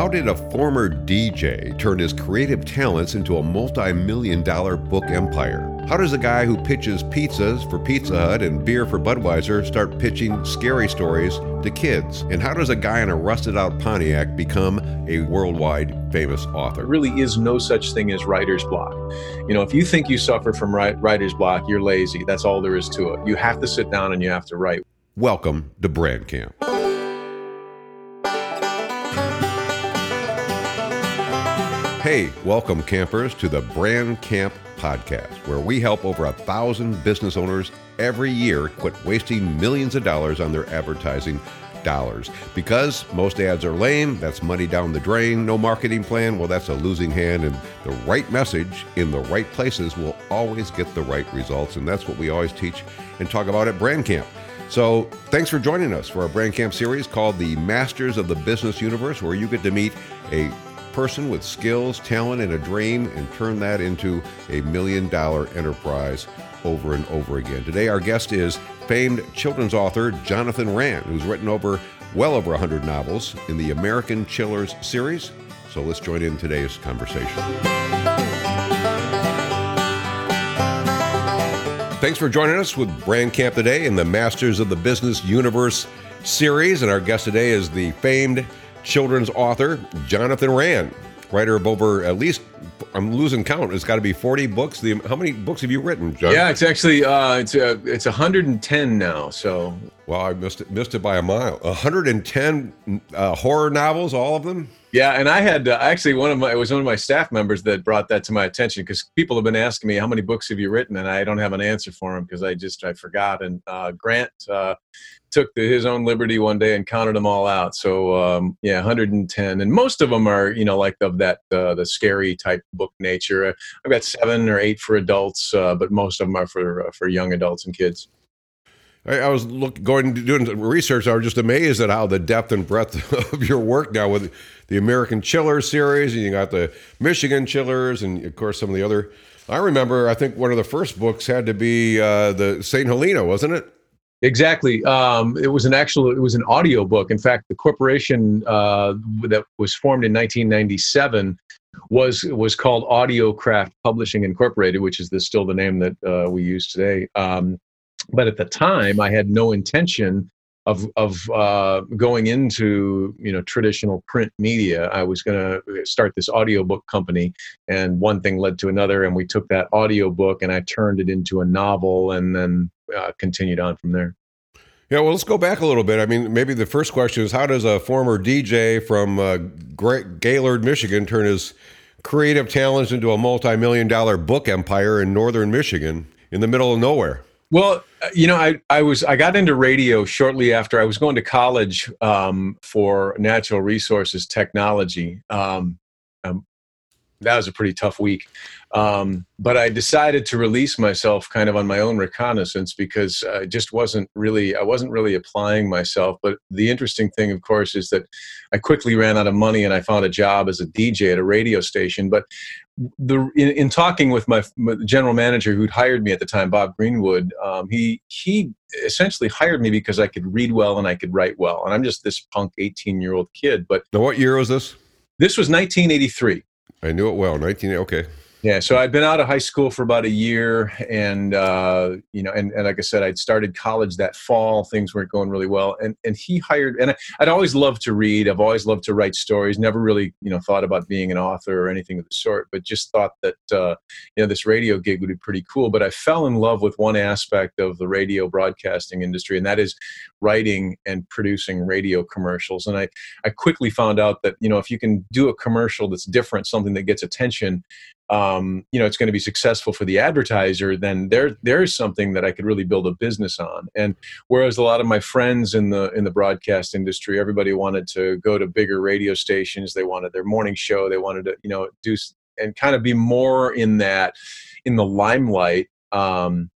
How did a former DJ turn his creative talents into a multi million dollar book empire? How does a guy who pitches pizzas for Pizza Hut and beer for Budweiser start pitching scary stories to kids? And how does a guy in a rusted out Pontiac become a worldwide famous author? There really is no such thing as writer's block. You know, if you think you suffer from writer's block, you're lazy. That's all there is to it. You have to sit down and you have to write. Welcome to Brand Camp. Hey, welcome campers to the Brand Camp podcast, where we help over a thousand business owners every year quit wasting millions of dollars on their advertising dollars. Because most ads are lame, that's money down the drain, no marketing plan, well, that's a losing hand, and the right message in the right places will always get the right results. And that's what we always teach and talk about at Brand Camp. So, thanks for joining us for our Brand Camp series called The Masters of the Business Universe, where you get to meet a person with skills, talent, and a dream and turn that into a million dollar enterprise over and over again. Today, our guest is famed children's author Johnathan Rand, who's written over well over 100 novels in the American Chillers series. So let's join in today's conversation. Thanks for joining us with Brand Camp today in the Masters of the Business Universe series. And our guest today is the famed children's author Johnathan Rand, writer of over at least I'm losing count. It's got to be 40 books. The how many books have you written, John? Yeah, it's actually uh, it's uh, it's 110 now. So well, I missed it missed it by a mile. 110 uh, horror novels, all of them. Yeah, and I had uh, actually one of my it was one of my staff members that brought that to my attention because people have been asking me how many books have you written, and I don't have an answer for them because I just I forgot. And uh, Grant uh, took the, his own liberty one day and counted them all out. So um, yeah, 110, and most of them are you know like of that uh, the scary type book nature. I've got seven or eight for adults, uh, but most of them are for uh, for young adults and kids. I, I was look, going to doing research. I was just amazed at how the depth and breadth of your work now with the American Chiller series, and you got the Michigan Chillers, and of course some of the other. I remember. I think one of the first books had to be uh, the Saint Helena, wasn't it? Exactly. Um, it was an actual. It was an audio book. In fact, the corporation uh, that was formed in 1997 was was called Audiocraft Publishing Incorporated, which is the, still the name that uh, we use today. Um, but at the time, I had no intention of of uh, going into you know traditional print media. I was going to start this audiobook company, and one thing led to another, and we took that audiobook and I turned it into a novel, and then uh, continued on from there. Yeah, well, let's go back a little bit. I mean, maybe the first question is how does a former DJ from uh, Gaylord, Michigan, turn his creative talents into a multi million dollar book empire in northern Michigan in the middle of nowhere? Well, uh, you know, I, I was I got into radio shortly after I was going to college um, for natural resources technology. Um, um, that was a pretty tough week. Um, but I decided to release myself kind of on my own reconnaissance because I just wasn't really I wasn't really applying myself. But the interesting thing, of course, is that I quickly ran out of money and I found a job as a DJ at a radio station. But the in, in talking with my, my, general manager who'd hired me at the time, Bob Greenwood, um, he he essentially hired me because I could read well and I could write well, and I'm just this punk 18 year old kid. But now, what year was this? This was 1983. I knew it well. 19. Okay. Yeah, so I'd been out of high school for about a year, and uh, you know, and, and like I said, I'd started college that fall. Things weren't going really well, and and he hired, and I, would always loved to read. I've always loved to write stories. Never really, you know, thought about being an author or anything of the sort, but just thought that uh, you know this radio gig would be pretty cool. But I fell in love with one aspect of the radio broadcasting industry, and that is writing and producing radio commercials. And I I quickly found out that you know if you can do a commercial that's different, something that gets attention um, you know it's going to be successful for the advertiser then there there's something that i could really build a business on. And whereas a lot of my friends in the in the broadcast industry everybody wanted to go to bigger radio stations they wanted their morning show they wanted to you know do and kind of be more in that in the limelight um,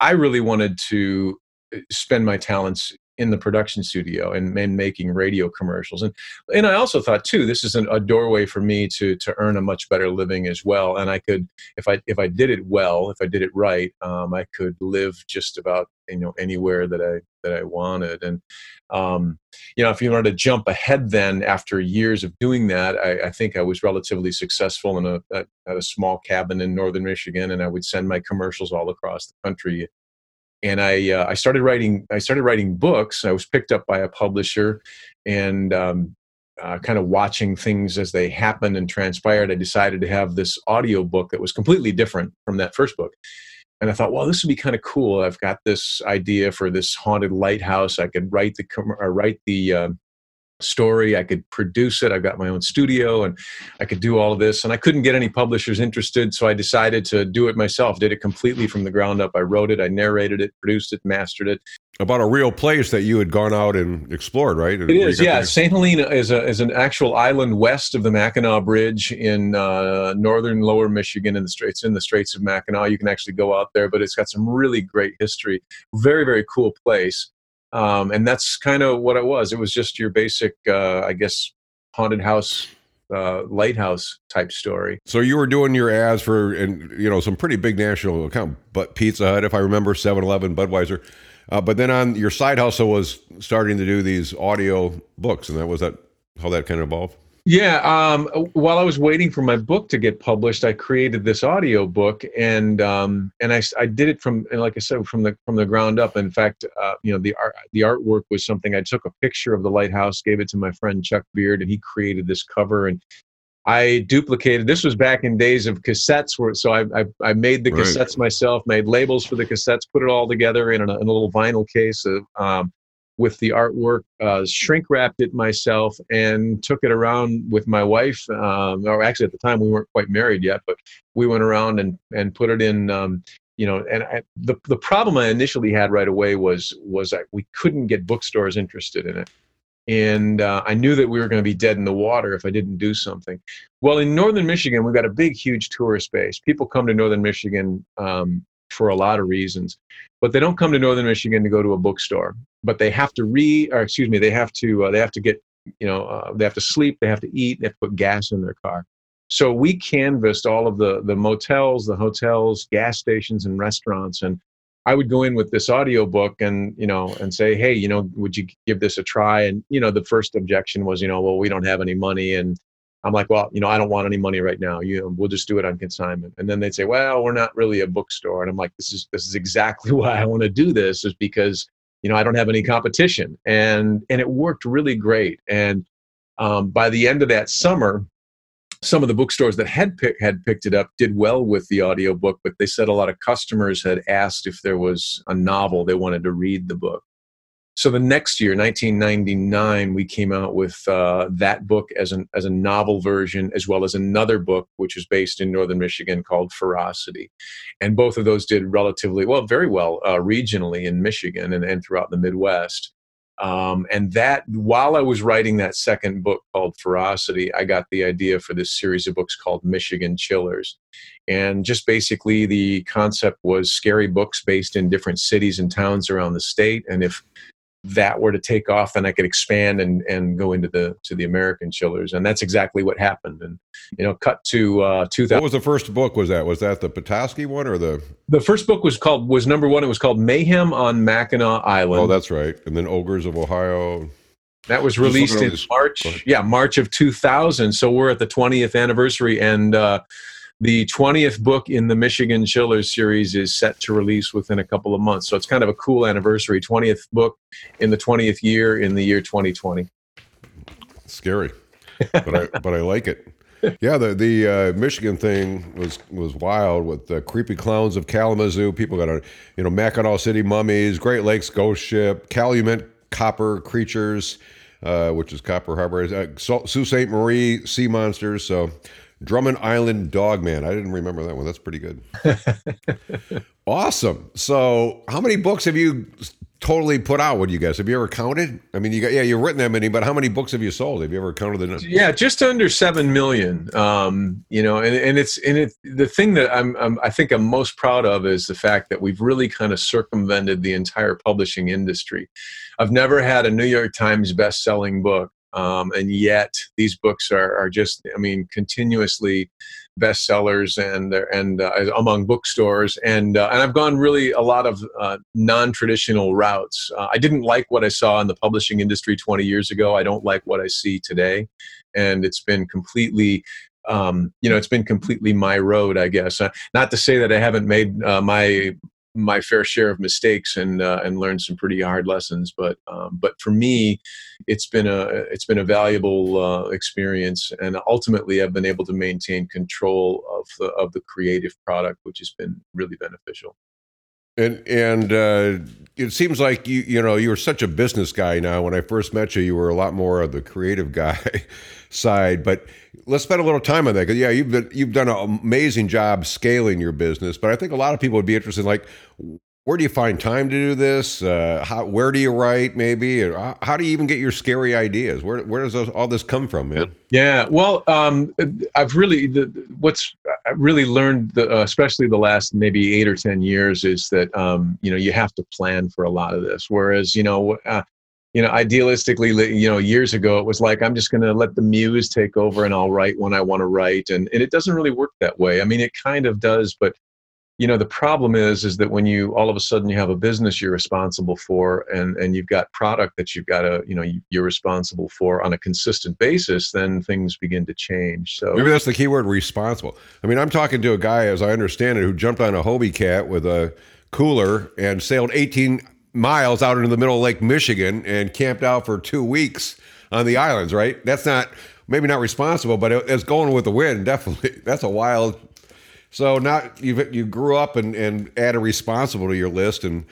i really wanted to uh, spend my talents in the production studio and, and making radio commercials. And and I also thought too, this is an, a doorway for me to to earn a much better living as well. And I could, if I if I did it well, if I did it right, um, I could live just about you know anywhere that I that I wanted. And um, you know, if you wanted to jump ahead, then after years of doing that, I, I think I was relatively successful in a at, at a small cabin in northern Michigan, and I would send my commercials all across the country and I uh, I started writing I started writing books. I was picked up by a publisher, and um, uh, kind of watching things as they happened and transpired. I decided to have this audio book that was completely different from that first book. And I thought, well, this would be kind of cool. I've got this idea for this haunted lighthouse. I could write the uh, write the uh, story. I could produce it. I've got my own studio and I could do all of this. And I couldn't get any publishers interested. So I decided to do it myself, did it completely from the ground up. I wrote it, I narrated it, produced it, mastered it. About a real place that you had gone out and explored, right? It is, yeah. St. Helena is, a, is an actual island west of the Mackinac Bridge in uh, northern lower Michigan in the Straits, in the Straits of Mackinac. You can actually go out there, but it's got some really great history. Very, very cool place um, and that's kind of what it was. It was just your basic, uh, I guess, haunted house, uh, lighthouse type story. So you were doing your ads for, and you know, some pretty big national account, but Pizza Hut, if I remember, 7-Eleven, Budweiser. Uh, but then on your side hustle was starting to do these audio books, and that was that how that kind of evolved. Yeah. Um, while I was waiting for my book to get published, I created this audio book, and um, and I, I did it from and like I said from the from the ground up. In fact, uh, you know the art the artwork was something I took a picture of the lighthouse, gave it to my friend Chuck Beard, and he created this cover and. I duplicated. This was back in days of cassettes, where so I I, I made the cassettes right. myself, made labels for the cassettes, put it all together in a, in a little vinyl case. Of, um, with the artwork, uh, shrink wrapped it myself, and took it around with my wife. Um, or actually, at the time, we weren't quite married yet, but we went around and and put it in. Um, you know, and I, the the problem I initially had right away was was that we couldn't get bookstores interested in it, and uh, I knew that we were going to be dead in the water if I didn't do something. Well, in northern Michigan, we've got a big, huge tourist base. People come to northern Michigan um, for a lot of reasons. But they don't come to Northern Michigan to go to a bookstore. But they have to re, or excuse me, they have to uh, they have to get you know uh, they have to sleep, they have to eat, they have to put gas in their car. So we canvassed all of the the motels, the hotels, gas stations, and restaurants, and I would go in with this audio book and you know and say, hey, you know, would you give this a try? And you know, the first objection was, you know, well, we don't have any money, and I'm like, well, you know, I don't want any money right now. You know, we'll just do it on consignment. And then they'd say, well, we're not really a bookstore. And I'm like, this is this is exactly why I want to do this, is because you know I don't have any competition. And and it worked really great. And um, by the end of that summer, some of the bookstores that had pick, had picked it up did well with the audiobook, but they said a lot of customers had asked if there was a novel they wanted to read the book. So the next year, 1999, we came out with uh, that book as an as a novel version, as well as another book which is based in northern Michigan called Ferocity, and both of those did relatively well, very well uh, regionally in Michigan and, and throughout the Midwest. Um, and that while I was writing that second book called Ferocity, I got the idea for this series of books called Michigan Chillers. And just basically, the concept was scary books based in different cities and towns around the state. And if that were to take off and I could expand and, and go into the to the American chillers. And that's exactly what happened. And you know cut to uh 2000 What was the first book? Was that was that the Petoskey one or the The first book was called was number 1 it was called Mayhem on Mackinac Island. Oh that's right. And then Ogres of Ohio. That was released in March. Yeah March of 2000 so we're at the 20th anniversary. And uh the 20th book in the Michigan Chillers series is set to release within a couple of months. So it's kind of a cool anniversary. 20th book in the 20th year in the year 2020. Scary, but I but I like it. Yeah, the the uh, Michigan thing was was wild with the creepy clowns of Kalamazoo. People got a you know Mackinac City mummies, Great Lakes ghost ship, Calumet copper creatures, uh, which is Copper Harbor, uh, Sault Ste. Marie sea monsters. So Drummond Island Dogman. I didn't remember that one. That's pretty good. Awesome. So, how many books have you totally put out? What you guys have you ever counted? I mean, you got yeah, you've written that many, but how many books have you sold? Have you ever counted the? Yeah, just under seven million. Um, you know, and, and it's and it the thing that I'm, I'm I think I'm most proud of is the fact that we've really kind of circumvented the entire publishing industry. I've never had a New York Times best-selling book um, and yet these books are, are just i mean continuously bestsellers and and uh, among bookstores and uh, and I've gone really a lot of uh, non-traditional routes. Uh, I didn't like what I saw in the publishing industry 20 years ago. I don't like what I see today, and it's been completely. Um, you know, it's been completely my road, I guess. Uh, not to say that I haven't made uh, my my fair share of mistakes and uh, and learned some pretty hard lessons. But um, but for me, it's been a it's been a valuable uh, experience, and ultimately, I've been able to maintain control of the of the creative product, which has been really beneficial. And and uh, it seems like you you know you're such a business guy now. When I first met you, you were a lot more of the creative guy side. But let's spend a little time on that because yeah, you've been you've done an amazing job scaling your business. But I think a lot of people would be interested in like where do you find time to do this? Uh, how, where do you write? Maybe how, how, do you even get your scary ideas? Where where does all this come from, man? Yeah, well, um, I've really the, what's I really learned, the, uh, especially the last maybe eight or ten years, is that um, you know you have to plan for a lot of this. Whereas you know. Uh, you know, idealistically, you know, years ago, it was like I'm just going to let the muse take over, and I'll write when I want to write, and and it doesn't really work that way. I mean, it kind of does, but you know the problem is is that when you all of a sudden you have a business you're responsible for and and you've got product that you've got to you know you're responsible for on a consistent basis then things begin to change. So maybe that's the key word responsible. I mean i'm talking to a guy as i understand it who jumped on a hobie cat with a cooler and sailed 18 miles out into the middle of lake michigan and camped out for two weeks on the islands right? That's not maybe not responsible but it's going with the wind definitely. That's a wild so now you you grew up and, and added responsible to your list and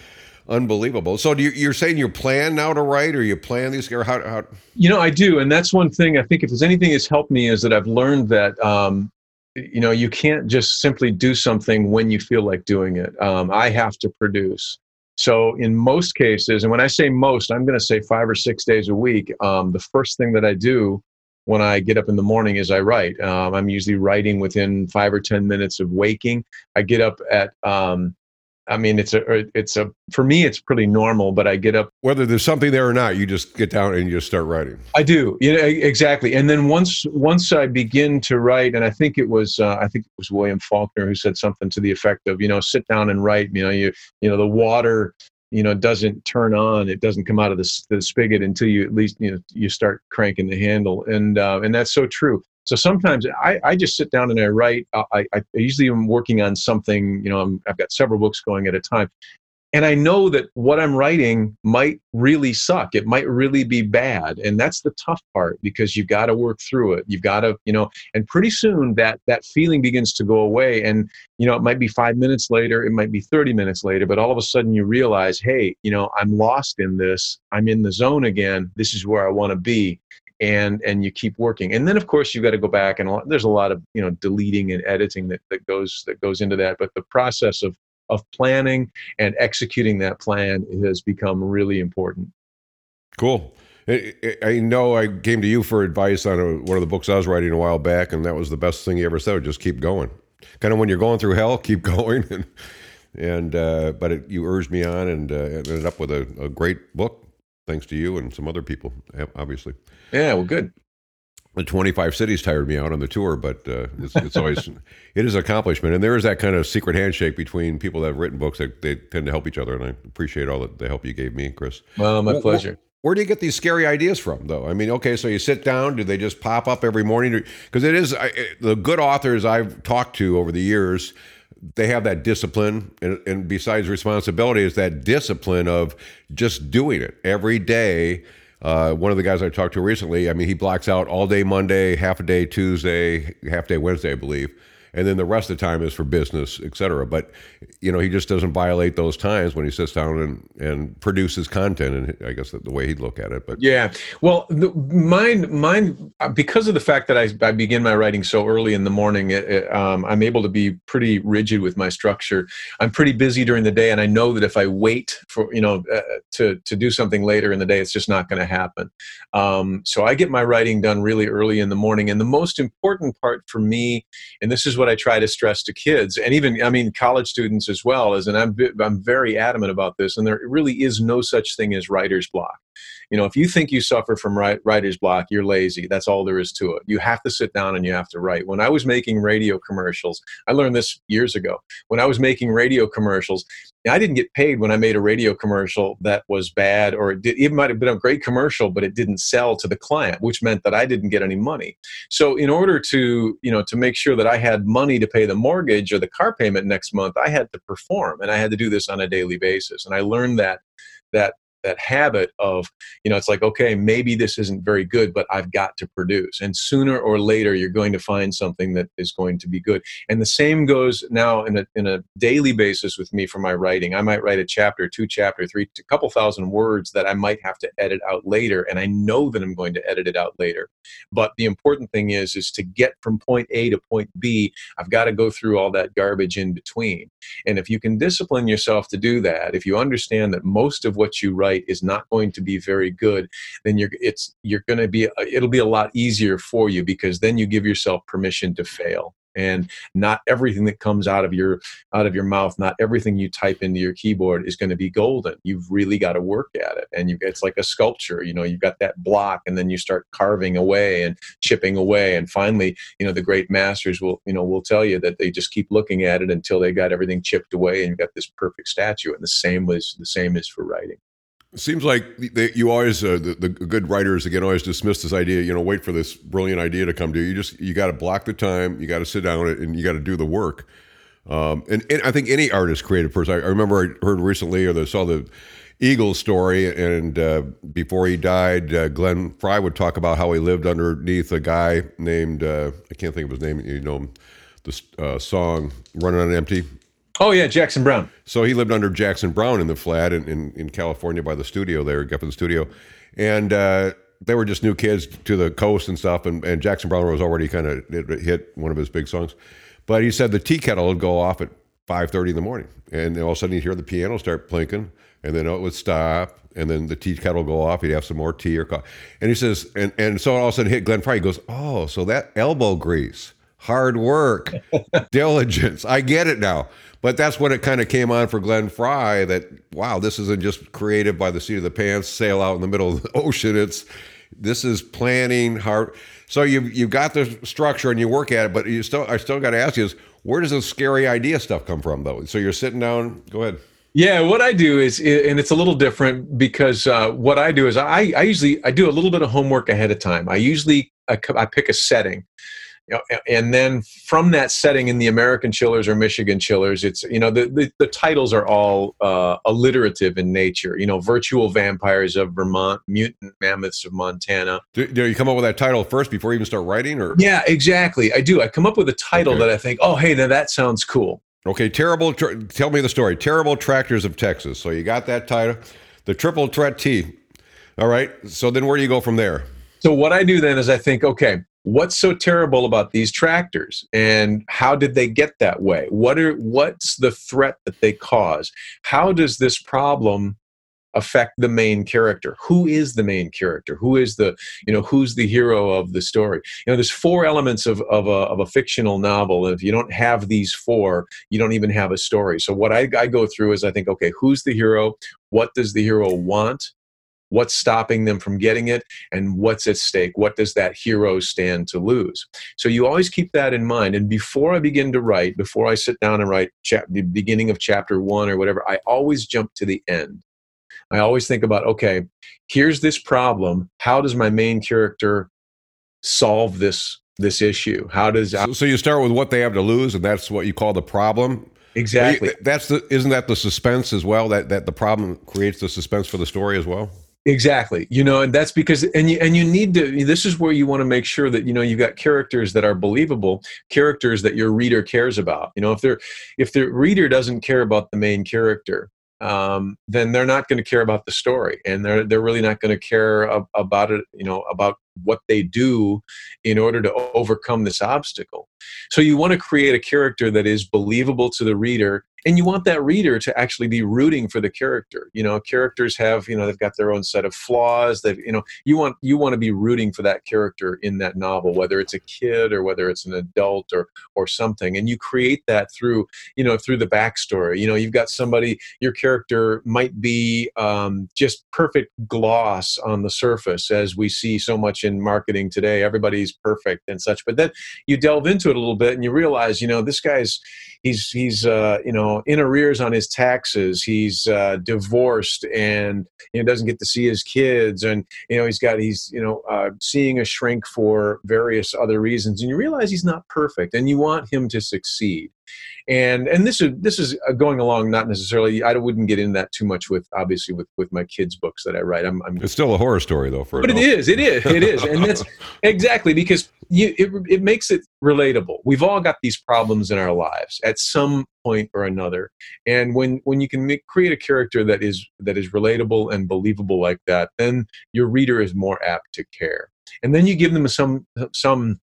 unbelievable. So you, you're saying you plan now to write, or you plan these, or how, how? You know, I do, and that's one thing I think. If there's anything that's helped me, is that I've learned that um, you know you can't just simply do something when you feel like doing it. Um, I have to produce. So in most cases, and when I say most, I'm going to say five or six days a week. Um, the first thing that I do when I get up in the morning is I write. Um, I'm usually writing within five or ten minutes of waking. I get up at um, I mean, it's a, it's a, for me, it's pretty normal, but I get up. Whether there's something there or not, you just get down and you just start writing. I do. Yeah, exactly. And then once, once I begin to write, and I think it was, uh, I think it was William Faulkner who said something to the effect of, you know, sit down and write, you know, you, you know, the water you know doesn't turn on it doesn't come out of the, the spigot until you at least you know you start cranking the handle and uh, and that's so true so sometimes I, I just sit down and I write. I, I usually am working on something. You know, i have got several books going at a time, and I know that what I'm writing might really suck. It might really be bad. And that's the tough part because you've got to work through it. You've got to, you know, and pretty soon that that feeling begins to go away. And, you know, it might be five minutes later, it might be 30 minutes later, but all of a sudden you realize, hey, you know, I'm lost in this. I'm in the zone again. This is where I want to be. And and you keep working. And then of course you've got to go back and there's a lot of, you know, deleting and editing that, that goes that goes into that. But the process of of planning and executing that plan has become really important. Cool. I know I came to you for advice on a, one of the books I was writing a while back, and that was the best thing you ever said. Just keep going. Kind of when you're going through hell, keep going. and and uh, but it, you urged me on, and uh, ended up with a, a great book, thanks to you and some other people, obviously. Yeah, well, good 25 cities tired me out on the tour, but uh, it's, it's always it is an accomplishment, and there is that kind of secret handshake between people that have written books that they tend to help each other, and I appreciate all the help you gave me, Chris. Well, my well, pleasure. Well, where do you get these scary ideas from, though? I mean, okay, so you sit down. Do they just pop up every morning? Because it is I, the good authors I've talked to over the years. They have that discipline, and, and besides responsibility, is that discipline of just doing it every day uh, one of the guys I talked to recently, I mean, he blocks out all day Monday, half a day Tuesday, half day Wednesday, I believe, and then the rest of the time is for business, et cetera. But you know, he just doesn't violate those times when he sits down and and produces content. And I guess the way he'd look at it. But yeah, well, the, mine, mine, uh, because of the fact that I, I begin my writing so early in the morning, it, it, um, I'm able to be pretty rigid with my structure. I'm pretty busy during the day, and I know that if I wait for you know uh, to to do something later in the day, it's just not going to happen. Um, so I get my writing done really early in the morning, and the most important part for me, and this is what I try to stress to kids, and even I mean college students as well, is and I'm I'm very adamant about this, and there really is no such thing as writer's block. You know, if you think you suffer from writer's block, you're lazy. That's all there is to it. You have to sit down and you have to write. When I was making radio commercials, I learned this years ago. When I was making radio commercials, I didn't get paid when I made a radio commercial that was bad, or it, did, it might have been a great commercial, but it didn't sell to the client, which meant that I didn't get any money. So, in order to, you know, to make sure that I had money to pay the mortgage or the car payment next month, I had to perform, and I had to do this on a daily basis. And I learned that that that habit of you know it's like okay maybe this isn't very good but i've got to produce. And sooner or later you're going to find something that is going to be good. And the same goes now in a, in a daily basis with me for my writing. I might write a chapter two chapter three a couple thousand words that i might have to edit out later and i know that i'm going to edit it out later. But the important thing is is to get from point a to point b i've got to go through all that garbage in between. And if you can discipline yourself to do that if you understand that most of what you write write is not going to be very good, then you're it's you're going to be uh, it'll be a lot easier for you because then you give yourself permission to fail. And not everything that comes out of your out of your mouth not everything you type into your keyboard is going to be golden. You've really got to work at it. And you it's like a sculpture you know you've got that block and then you start carving away and chipping away. And finally you know the great masters will you know will tell you that they just keep looking at it until they got everything chipped away and you've got this perfect statue. And the same was the same is for writing. it seems like they, you always uh, the, the, good writers again always dismiss this idea. You know, wait for this brilliant idea to come to you. You just you got to block the time. You got to sit down and you got to do the work. Um, and, and, I think any artist, creative person. I, I, remember I heard recently or saw the Eagles story, and uh, before he died, uh, Glenn Frey would talk about how he lived underneath a guy named uh, I can't think of his name. You know, the uh, song "Running on Empty." Oh yeah, Jackson Browne. So he lived under Jackson Browne in the flat in, in, in California by the studio there, Geffen Studio, and uh, they were just new kids to the coast and stuff. And, and Jackson Browne was already kind of hit one of his big songs, but he said the tea kettle would go off at five thirty in the morning, and all of a sudden you'd hear the piano start plinking, and then it would stop, and then the tea kettle would go off. He'd have some more tea or coffee, and he says, and and so all of a sudden hit Glenn Frey. He goes, oh, so that elbow grease, hard work, diligence. I get it now. But that's when it kind of came on for Glenn Frey that wow, this isn't just creative by the seat of the pants, sail out in the middle of the ocean. It's this is planning hard. So you you've got the structure and you work at it, but you still I still got to ask you is where does the scary idea stuff come from though? So you're sitting down. Go ahead. Yeah, what I do is, and it's a little different because uh, what I do is I, I usually I do a little bit of homework ahead of time. I usually I, I pick a setting and then from that setting in the American Chillers or Michigan Chillers, it's you know the the, the titles are all uh, alliterative in nature. You know, virtual vampires of Vermont, mutant mammoths of Montana. Do, do, you come up with that title first before you even start writing, or yeah, exactly. I do. I come up with a title okay. that I think, oh, hey, now that sounds cool. Okay, terrible. Tra- tell me the story. Terrible tractors of Texas. So you got that title, the triple threat T. All right. So then where do you go from there? So what I do then is I think, okay, what's so terrible about these tractors and how did they get that way? What are what's the threat that they cause? How does this problem affect the main character? Who is the main character? Who is the you know who's the hero of the story? You know there's four elements of, of, a, of a fictional novel and if you don't have these four you don't even have a story. So what I, I go through is i think okay who's the hero? What does the hero want what's stopping them from getting it and what's at stake? What does that hero stand to lose? So you always keep that in mind and before i begin to write before i sit down and write chap- the beginning of chapter one or whatever i always jump to the end. I always think about okay here's this problem. How does my main character solve this this issue? How does so, so you start with what they have to lose and that's what you call the problem? Exactly. That's the isn't that the suspense as well that that the problem creates the suspense for the story as well Exactly. You know, and that's because and you and you need to this is where you want to make sure that you know you've got characters that are believable, characters that your reader cares about. You know, if they're if the reader doesn't care about the main character, um, then they're not going to care about the story, and they're they're really not going to care ab- about it. You know, about what they do in order to overcome this obstacle. So you want to create a character that is believable to the reader and you want that reader to actually be rooting for the character you know? Characters have you know they've got their own set of flaws that you know you want you want to be rooting for that character in that novel whether it's a kid or whether it's an adult or or something. And you create that through you know through the backstory. You know you've got somebody your character might be um, just perfect gloss on the surface as we see so much in marketing today. Everybody's perfect and such. But then you delve into it a little bit and you realize you know this guy's he's he's uh, you know in arrears on his taxes. He's uh, divorced and you know doesn't get to see his kids, and you know he's got he's you know uh, seeing a shrink for various other reasons. And you realize he's not perfect, and you want him to succeed and and this is this is uh, going along not necessarily i wouldn't get into that too much with obviously with with my kids books that i write. I'm, I'm it's still a horror story though for but it is it is it is. And that's exactly because you it, it makes it relatable. We've all got these problems in our lives at some point or another. And when when you can make, create a character that is that is relatable and believable like that then your reader is more apt to care. And then you give them some some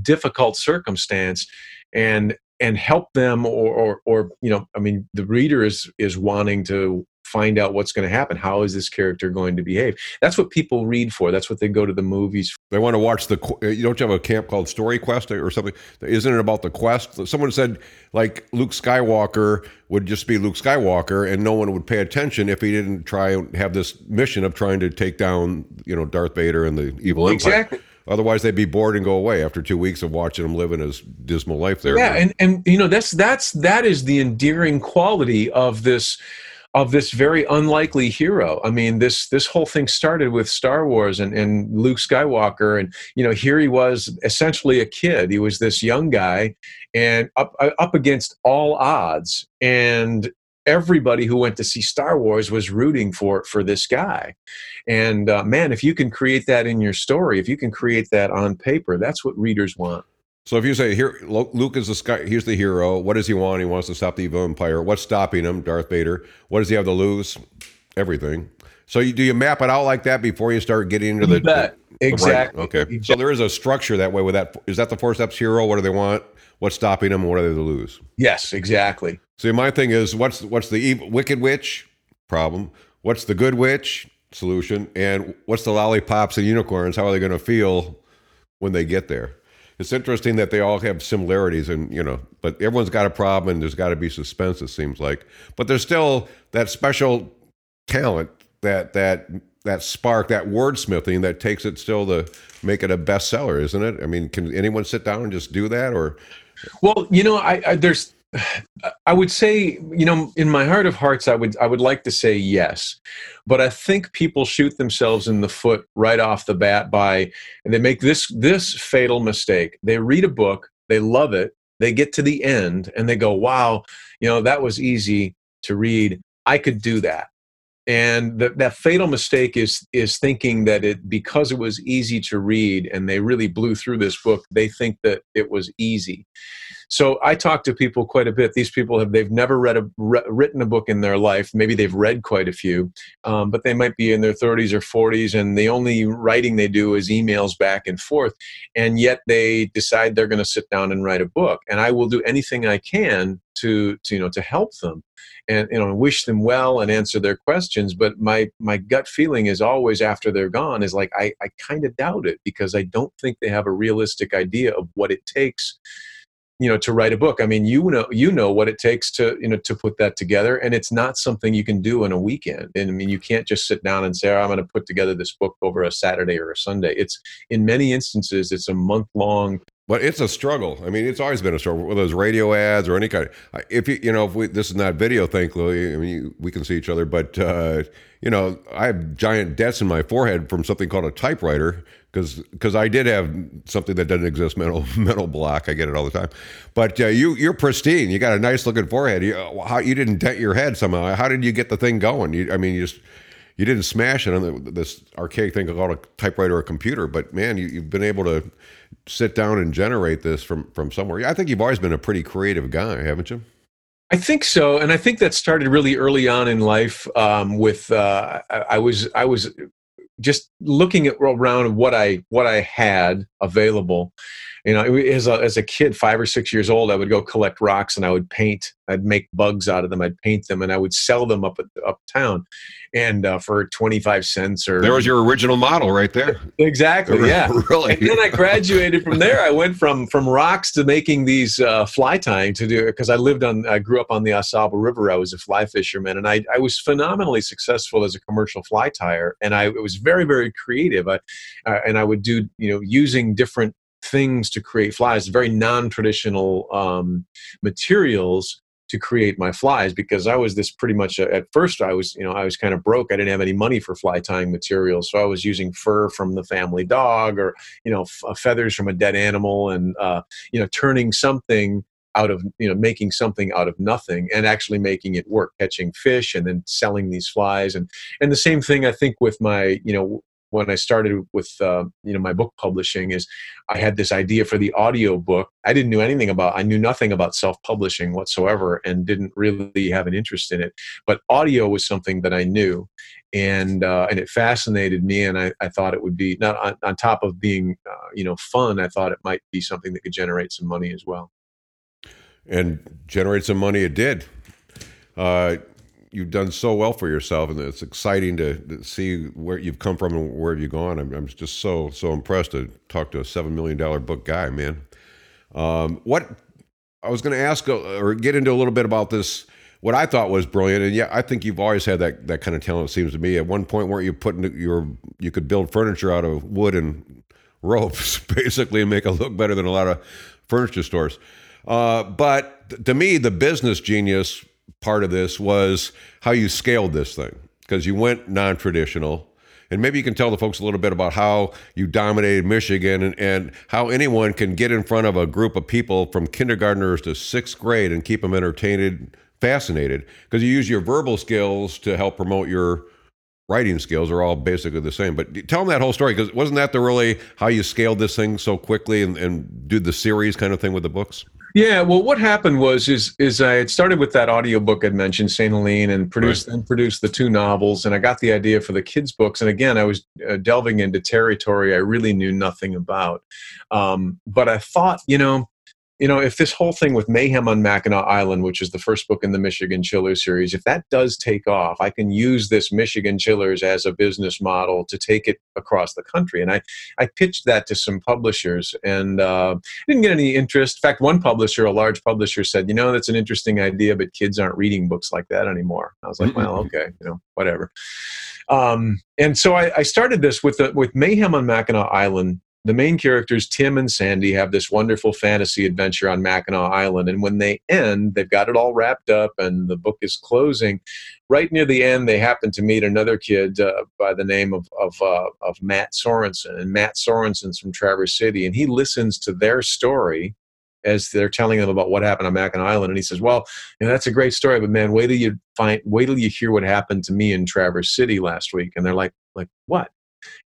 difficult circumstance and and help them or, or, or you know i mean the reader is is wanting to find out what's going to happen. How is this character going to behave? That's what people read for. That's what they go to the movies for. they want to watch the you don't you have a camp called story quest or something? Isn't it about the quest? Someone said like luke skywalker would just be luke skywalker and no one would pay attention if he didn't try and have this mission of trying to take down you know darth vader and the evil well, empire. Exactly Otherwise, they'd be bored and go away after two weeks of watching him living his dismal life there. Yeah, and and you know that's that's that is the endearing quality of this of this very unlikely hero. I mean, this this whole thing started with Star Wars and, and Luke Skywalker, and you know, here he was essentially a kid. He was this young guy, and up up against all odds, and everybody who went to see Star Wars was rooting for for this guy. And uh, man, if you can create that in your story, if you can create that on paper, that's what readers want. So if you say here, Luke is the sky, he's the hero. What does he want? He wants to stop the evil empire. What's stopping him? Darth Vader. What does he have to lose? Everything. So you, do you map it out like that before you start getting into the, the exactly? Right. Okay. Exactly. So there is a structure that way. With that, is that the four steps hero? What do they want? What's stopping them? What are they to lose? Yes, exactly. See, my thing is, what's what's the evil, wicked witch problem? What's the good witch solution? And what's the lollipops and unicorns? How are they going to feel when they get there? It's interesting that they all have similarities, and you know, but everyone's got a problem, and there's got to be suspense. It seems like, but there's still that special talent, that that that spark, that wordsmithing that takes it still to make it a bestseller, isn't it? I mean, can anyone sit down and just do that, or? Well, you know, I, I there's I would say, you know, in my heart of hearts, I would I would like to say yes, but I think people shoot themselves in the foot right off the bat by and they make this this fatal mistake. They read a book, they love it, they get to the end, and they go, "Wow, you know, that was easy to read. I could do that." and the, that fatal mistake is is thinking that it because it was easy to read and they really blew through this book they think that it was easy so i talk to people quite a bit. These people have they've never read a re, written a book in their life. Maybe they've read quite a few um, but they might be in their 30s or 40s and the only writing they do is emails back and forth and yet they decide they're going to sit down and write a book and i will do anything i can to, to you know to help them and you know wish them well and answer their questions but my my gut feeling is always after they're gone is like i, I kind of doubt it because i don't think they have a realistic idea of what it takes you know to write a book. I mean you know you know what it takes to you know to put that together and it's not something you can do in a weekend. And i mean you can't just sit down and say oh, i'm going to put together this book over a saturday or a sunday. It's in many instances it's a month long but it's a struggle. I mean, it's always been a struggle. Whether those radio ads or any kind. Of, if you, you know, if we, this is not video, thankfully, I mean, we can see each other. But uh, you know, I have giant dents in my forehead from something called a typewriter because because I did have something that doesn't exist, mental mental block. I get it all the time. But uh, you you're pristine. You got a nice looking forehead. You, how you didn't dent your head somehow? How did you get the thing going? You, I mean, you just you didn't smash it on the, this archaic thing called a typewriter or a computer, but man, you, have been able to sit down and generate this from from somewhere. I think you've always been a pretty creative guy, haven't you? I think so, and I think that started really early on in life. Um, with uh, I, I, was I was just looking at around what I what I had available, you know, as a, as a kid, five or six years old, I would go collect rocks and I would paint. I'd make bugs out of them. I'd paint them and I would sell them up at uptown, and uh, for twenty five cents or. There was your original model right there. Exactly. Yeah. really. And then I graduated from there. I went from from rocks to making these uh, fly tying to do because I lived on. I grew up on the AuSable River. I was a fly fisherman, and I I was phenomenally successful as a commercial fly tyer, and I it was very very creative. I, uh, and I would do you know using different things to create flies, very non-traditional um, materials to create my flies because I was this pretty much uh, at first I was you know I was kind of broke. I didn't have any money for fly tying materials so I was using fur from the family dog or you know f- uh, feathers from a dead animal and uh, you know turning something out of you know making something out of nothing and actually making it work catching fish and then selling these flies. And and the same thing I think with my you know when I started with uh, you know my book publishing is I had this idea for the audio book. I didn't know anything about I knew nothing about self-publishing whatsoever and didn't really have an interest in it. But audio was something that I knew and uh, and it fascinated me and I, I thought it would be not on, on top of being uh, you know fun I thought it might be something that could generate some money as well. And generate some money it did. You've done so well for yourself, and it's exciting to, see where you've come from and where you've gone. I'm, I'm just so so impressed to talk to a seven million dollar book guy, man. Um, what I was going to ask uh, or get into a little bit about this. What I thought was brilliant, and yeah, I think you've always had that that kind of talent. It seems to me. At one point, where you put your you could build furniture out of wood and ropes, basically, and make it look better than a lot of furniture stores. Uh, but to me, the business genius part of this was how you scaled this thing because you went non-traditional and maybe you can tell the folks a little bit about how you dominated Michigan and, and how anyone can get in front of a group of people from kindergartners to sixth grade and keep them entertained, fascinated, because you use your verbal skills to help promote your writing skills are all basically the same. But tell them that whole story because wasn't that the really how you scaled this thing so quickly and, and do the series kind of thing with the books? Yeah, well, what happened was is is I had started with that audiobook I'd mentioned, Saint Helene, and produced right. and produced the two novels, and I got the idea for the kids' books. And again, I was uh, delving into territory I really knew nothing about, um, but I thought, you know, you know, if this whole thing with Mayhem on Mackinac Island, which is the first book in the Michigan Chiller series, if that does take off, I can use this Michigan Chillers as a business model to take it across the country. And I, I pitched that to some publishers and uh, didn't get any interest. In fact, one publisher, a large publisher, said, you know, that's an interesting idea, but kids aren't reading books like that anymore. I was like, well, okay, you know, whatever. Um, and so I, I started this with the, with Mayhem on Mackinac Island the main characters, Tim and Sandy, have this wonderful fantasy adventure on Mackinac Island. And when they end, they've got it all wrapped up and the book is closing. Right near the end, they happen to meet another kid uh, by the name of, of, uh, of Matt Sorensen. And Matt Sorensen's from Traverse City. And he listens to their story as they're telling them about what happened on Mackinac Island. And he says, Well, you know, that's a great story, but man, wait till you find, wait till you hear what happened to me in Traverse City last week. And they're like, like, what?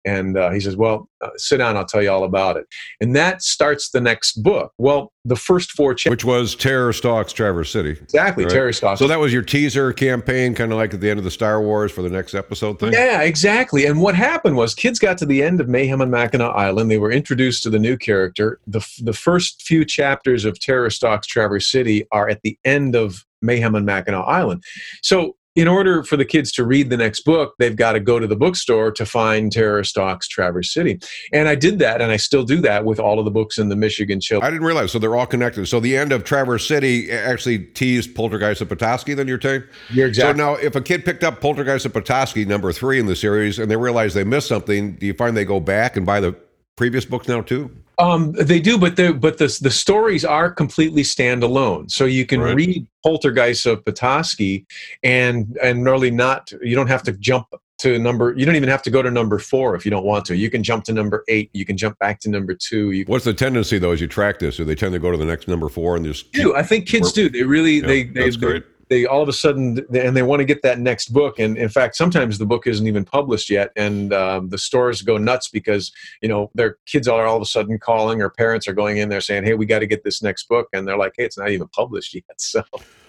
And uh, he says, Well, uh, sit down, I'll tell you all about it. And that starts the next book. Well, the first four chapters. Which was Terror Stalks Traverse City. Exactly, right? Terror Stalks. So that was your teaser campaign, kind of like at the end of the Star Wars for the next episode thing? Yeah, exactly. And what happened was kids got to the end of Mayhem on Mackinac Island. They were introduced to the new character. The, the first few chapters of Terror Stalks Traverse City are at the end of Mayhem on Mackinac Island. So in order for the kids to read the next book, they've got to go to the bookstore to find Terror Stalks Traverse City. And I did that, and I still do that with all of the books in the Michigan Chill. I didn't realize. So they're all connected. So the end of Traverse City eh, actually teased Poltergeist of Petoskey, then you're saying? You're exactly. So now, if a kid picked up Poltergeist of Petoskey, number three in the series, and they realize they missed something, do you find they go back and buy the previous books now too? Um, they do, but the but the the stories are completely standalone. So you can right. read Poltergeist of Petoskey, and and really not. You don't have to jump to number. You don't even have to go to number four if you don't want to. You can jump to number eight. You can jump back to number two. You What's the tendency though as you track this? Do they tend to go to the next number four and just? Do I think kids do? They really yeah, they they, they they all of a sudden and they want to get that next book and in fact sometimes the book isn't even published yet and um, the stores go nuts because you know their kids are all of a sudden calling or parents are going in there saying hey we got to get this next book and they're like hey it's not even published yet so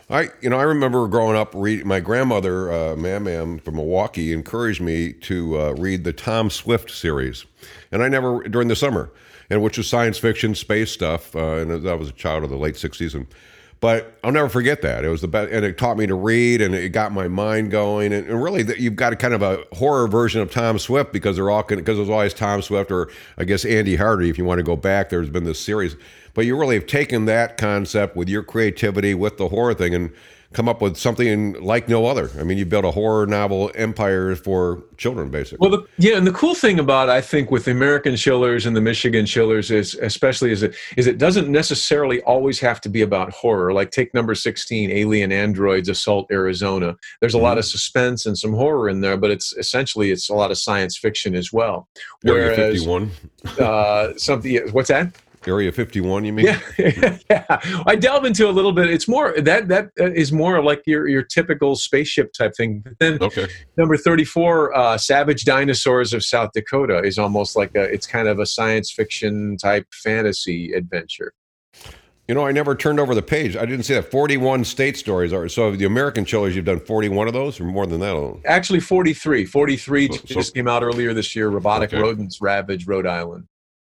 I, you know, I remember growing up reading. My grandmother, uh, Mam from Milwaukee, encouraged me to uh, read the Tom Swift series, and I never during the summer, and which was science fiction, space stuff. Uh, and I was a child of the late '60s, and but I'll never forget that. It was the best, and it taught me to read, and it got my mind going. And, and really, you've got a kind of a horror version of Tom Swift because they're all because there's always Tom Swift, or I guess Andy Hardy. If you want to go back, there's been this series but you really have taken that concept with your creativity with the horror thing and come up with something like no other. I mean, you built a horror novel empire for children, basically. Well, the, yeah, and the cool thing about I think with the American chillers and the Michigan chillers is, especially, is it is it doesn't necessarily always have to be about horror. Like take number sixteen, Alien Androids Assault Arizona. There's a mm-hmm. lot of suspense and some horror in there, but it's essentially it's a lot of science fiction as well. Whereas, 51. uh, something. What's that? Area 51, you mean? Yeah, yeah. I delve into a little bit. It's more that that is more like your your typical spaceship type thing. But then okay. number 34, uh, Savage Dinosaurs of South Dakota is almost like a. It's kind of a science fiction type fantasy adventure. You know, I never turned over the page. I didn't see that. 41 state stories are. So the American chillers, you've done 41 of those or more than that? Alone? Actually, 43. 43 so, just so, came out earlier this year. Robotic okay. rodents ravage Rhode Island.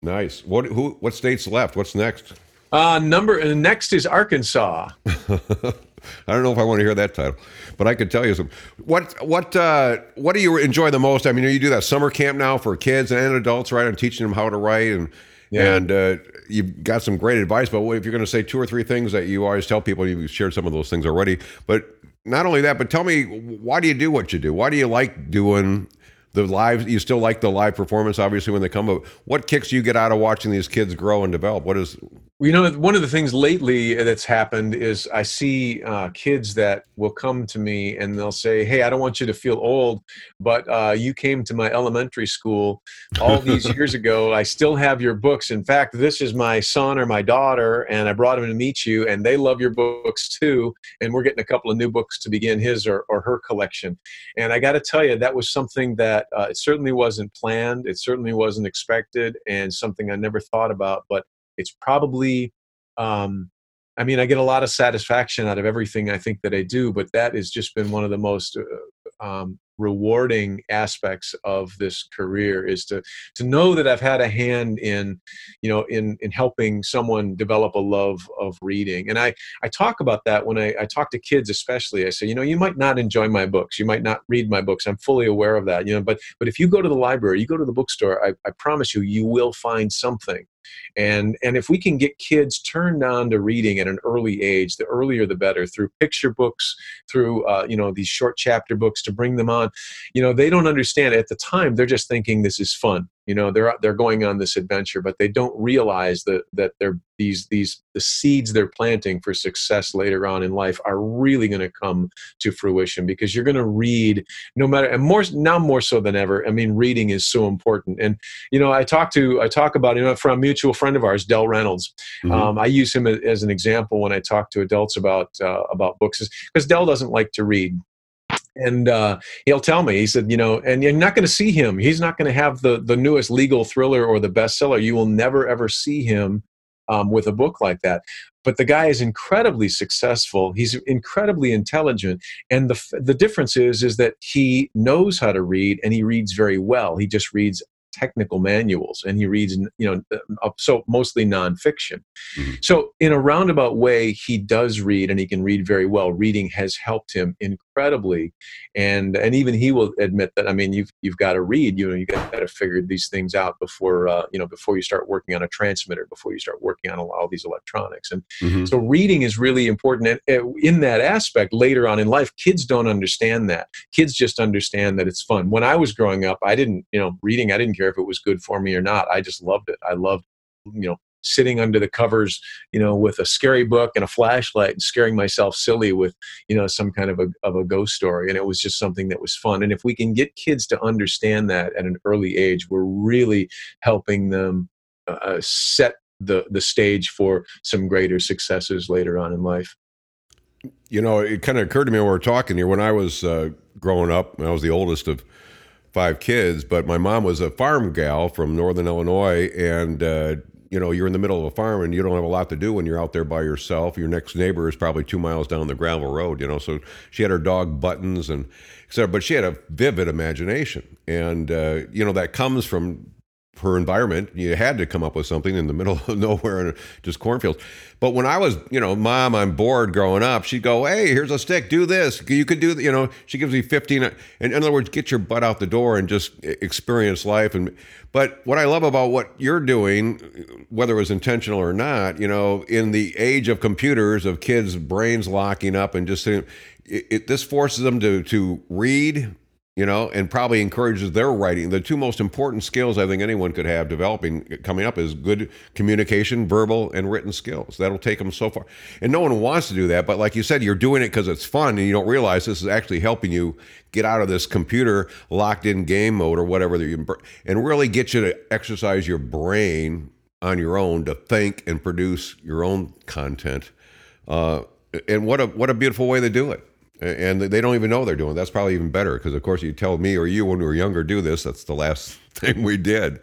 Nice. What who what states left? What's next? Uh, number uh, next is Arkansas. I don't know if I want to hear that title, but I could tell you some. What what uh, what do you enjoy the most? I mean, you do that summer camp now for kids and adults, right? And teaching them how to write, and yeah. and uh, you've got some great advice. But if you're going to say two or three things that you always tell people, you've shared some of those things already. But not only that, but tell me why do you do what you do? Why do you like doing the live you still like the live performance obviously when they come but what kicks you get out of watching these kids grow and develop what is you know, one of the things lately that's happened is I see uh, kids that will come to me and they'll say, "Hey, I don't want you to feel old, but uh, you came to my elementary school all these years ago. I still have your books. In fact, this is my son or my daughter, and I brought him to meet you, and they love your books too. And we're getting a couple of new books to begin his or, or her collection. And I got to tell you, that was something that uh, it certainly wasn't planned. It certainly wasn't expected, and something I never thought about, but it's probably um, I mean, I get a lot of satisfaction out of everything I think that I do, but that has just been one of the most uh, um, rewarding aspects of this career is to to know that I've had a hand in, you know, in in helping someone develop a love of reading. And I I talk about that when I, I talk to kids, especially. I say, you know, you might not enjoy my books, you might not read my books. I'm fully aware of that, you know, but but if you go to the library, you go to the bookstore, I, I promise you, you will find something and and if we can get kids turned on to reading at an early age the earlier the better through picture books through uh, you know these short chapter books to bring them on you know they don't understand. At the time they're just thinking this is fun you know they're they're going on this adventure but they don't realize that that they're these these the seeds they're planting for success later on in life are really going to come to fruition because you're going to read no matter and more now more so than ever i mean reading is so important. And you know i talk to i talk about you know from a mutual friend of ours dell reynolds. Mm-hmm. um, i use him as an example when i talk to adults about uh, about books because dell doesn't like to read and uh, he'll tell me he said you know and you're not going to see him. He's not going to have the the newest legal thriller or the bestseller. You will never ever see him um, with a book like that. But the guy is incredibly successful. He's incredibly intelligent. And the the difference is is that he knows how to read and he reads very well. He just reads technical manuals and he reads you know so mostly nonfiction. Mm-hmm. so in a roundabout way he does read and he can read very well. Reading has helped him incredibly and and even he will admit that i mean you've you've got to read you know you got to figure these things out before uh, you know before you start working on a transmitter before you start working on all these electronics and mm-hmm. so reading is really important and in that aspect later on in life kids don't understand that kids just understand that it's fun when i was growing up i didn't you know reading i didn't care if it was good for me or not. I just loved it. I loved, you know, sitting under the covers, you know, with a scary book and a flashlight and scaring myself silly with, you know, some kind of a, of a ghost story. And it was just something that was fun. And if we can get kids to understand that at an early age, we're really helping them uh, uh set the, the stage for some greater successes later on in life. You know, it kind of occurred to me when we were talking here. When I was uh, growing up, I was the oldest of five kids, but my mom was a farm gal from northern Illinois, and uh, you know, you're in the middle of a farm and you don't have a lot to do when you're out there by yourself. Your next neighbor is probably two miles down the gravel road, you know. So she had her dog buttons and etc. But she had a vivid imagination, and uh, you know that comes from her environment. You had to come up with something in the middle of nowhere and just cornfields. But when I was, you know, mom, I'm bored growing up, she'd go, Hey, here's a stick, do this. You could do, you know, she gives me 15. Uh, and In other words, get your butt out the door and just experience life. And, but what I love about what you're doing, whether it was intentional or not, you know, in the age of computers, of kids' brains locking up and just sitting, it, it, this forces them to, to read, you know, and probably encourages their writing. The two most important skills I think anyone could have developing coming up is good communication, verbal and written skills. That'll take them so far. And no one wants to do that, but like you said, you're doing it because it's fun and you don't realize this is actually helping you get out of this computer locked in game mode or whatever that you and really get you to exercise your brain on your own to think and produce your own content. Uh, and what a what a beautiful way to do it and they don't even know they're doing. It. That's probably even better because, of course, you tell me or you when we were younger do this. That's the last thing we did.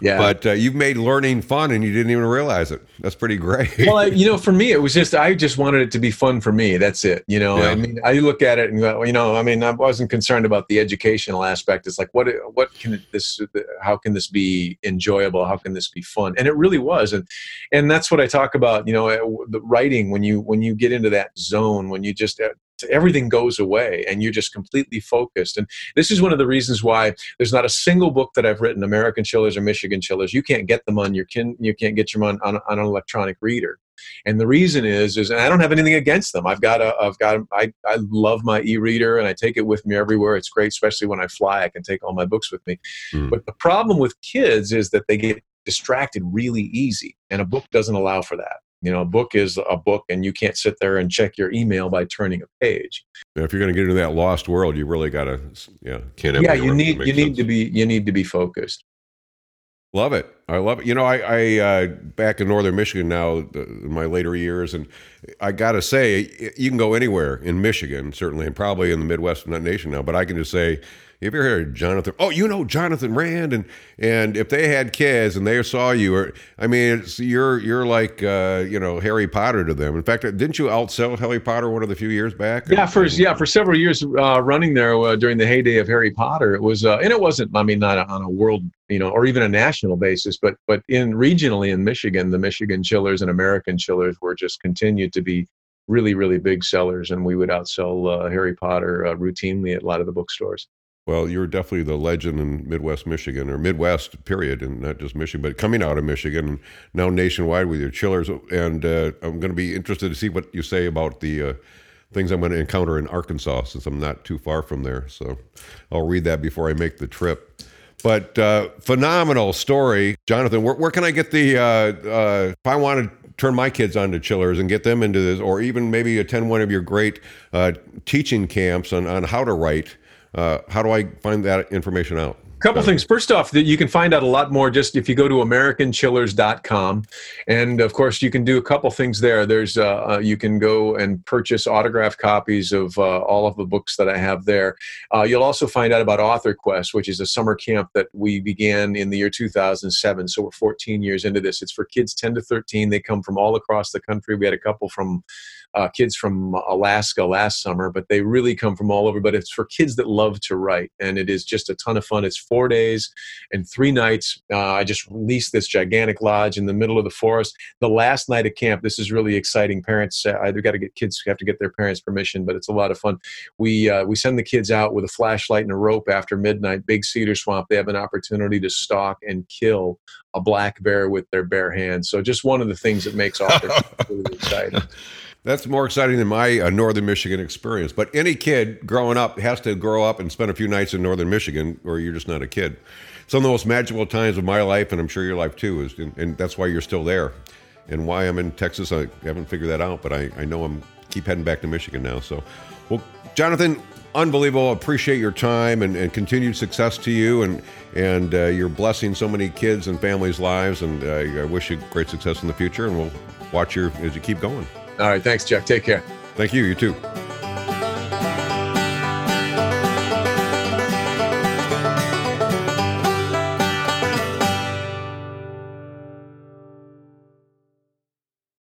Yeah. But uh, you've made learning fun, and you didn't even realize it. That's pretty great. well, you know, for me, it was just I just wanted it to be fun for me. That's it. You know, yeah. I mean, I look at it and go, you know, I mean, I wasn't concerned about the educational aspect. It's like, what, what can this, how can this be enjoyable? How can this be fun? And it really was, and and that's what I talk about. You know, the writing when you when you get into that zone, when you just uh, everything goes away and you're just completely focused. And this is one of the reasons why there's not a single book that I've written, American Chillers or Michigan Chillers. You can't get them on your kin, you can't get them on, on, on an electronic reader. And the reason is, is I don't have anything against them. I've got a, I've got, a, I, I love my e-reader and I take it with me everywhere. It's great, especially when I fly. I can take all my books with me. Mm. But the problem with kids is that they get distracted really easy, and a book doesn't allow for that. You know, a book is a book, and you can't sit there and check your email by turning a page. Now, if you're going to get into that lost world, you really got to, yeah, can't. Yeah, you need you need to be you need to be focused. Love it. I love it. You know, I, I uh, back in northern Michigan now, in my later years, and I got to say, you can go anywhere in Michigan, certainly, and probably in the Midwest nation now. But I can just say, if you're here, Johnathan, oh, you know Johnathan Rand, and and if they had kids and they saw you, or I mean, you're you're like uh, you know Harry Potter to them. In fact, didn't you outsell Harry Potter one of the few years back? Yeah, for yeah for several years uh, running there uh, during the heyday of Harry Potter, it was uh, and it wasn't. I mean, not on a world you know, or even a national basis, but but in regionally in Michigan, the Michigan chillers and American chillers were just continued to be really really big sellers, and we would outsell uh, Harry Potter uh, routinely at a lot of the bookstores. Well, you're definitely the legend in Midwest Michigan, or Midwest, period, and not just Michigan, but coming out of Michigan, and now nationwide with your chillers. And uh, I'm going to be interested to see what you say about the uh, things I'm going to encounter in Arkansas, since I'm not too far from there. So I'll read that before I make the trip. But uh, phenomenal story, Johnathan. Where, where can I get the? Uh, uh, if I want to turn my kids onto chillers and get them into this, or even maybe attend one of your great uh, teaching camps on on how to write uh, how do I find that information out? A couple things. First off, that you can find out a lot more just if you go to americanchillers.com, and of course you can do a couple things there. There's uh, uh, you can go and purchase autographed copies of uh, all of the books that I have there. Uh, you'll also find out about Author Quest, which is a summer camp that we began in the year 2007. So we're 14 years into this. It's for kids 10 to 13. They come from all across the country. We had a couple from uh, kids from Alaska last summer, but they really come from all over. But it's for kids that love to write, and it is just a ton of fun. It's four days and three nights. Uh, I just released this gigantic lodge in the middle of the forest. The last night of camp, this is really exciting. Parents uh, either got to get kids have to get their parents' permission, but it's a lot of fun. We uh, we send the kids out with a flashlight and a rope after midnight. Big cedar swamp. They have an opportunity to stalk and kill a black bear with their bare hands. So just one of the things that makes authors really exciting. That's more exciting than my uh, northern Michigan experience. But any kid growing up has to grow up and spend a few nights in northern Michigan, or you're just not a kid. Some of the most magical times of my life, and I'm sure your life too, is, and, and that's why you're still there. And why I'm in Texas, I haven't figured that out, but I, I know I'm keep heading back to Michigan now. So, well, Johnathan, unbelievable. Appreciate your time and, and continued success to you, and and uh, you're blessing so many kids and families' lives. And uh, I wish you great success in the future, and we'll watch you as you keep going. All right. Thanks, Jeff. Take care. Thank you. You too.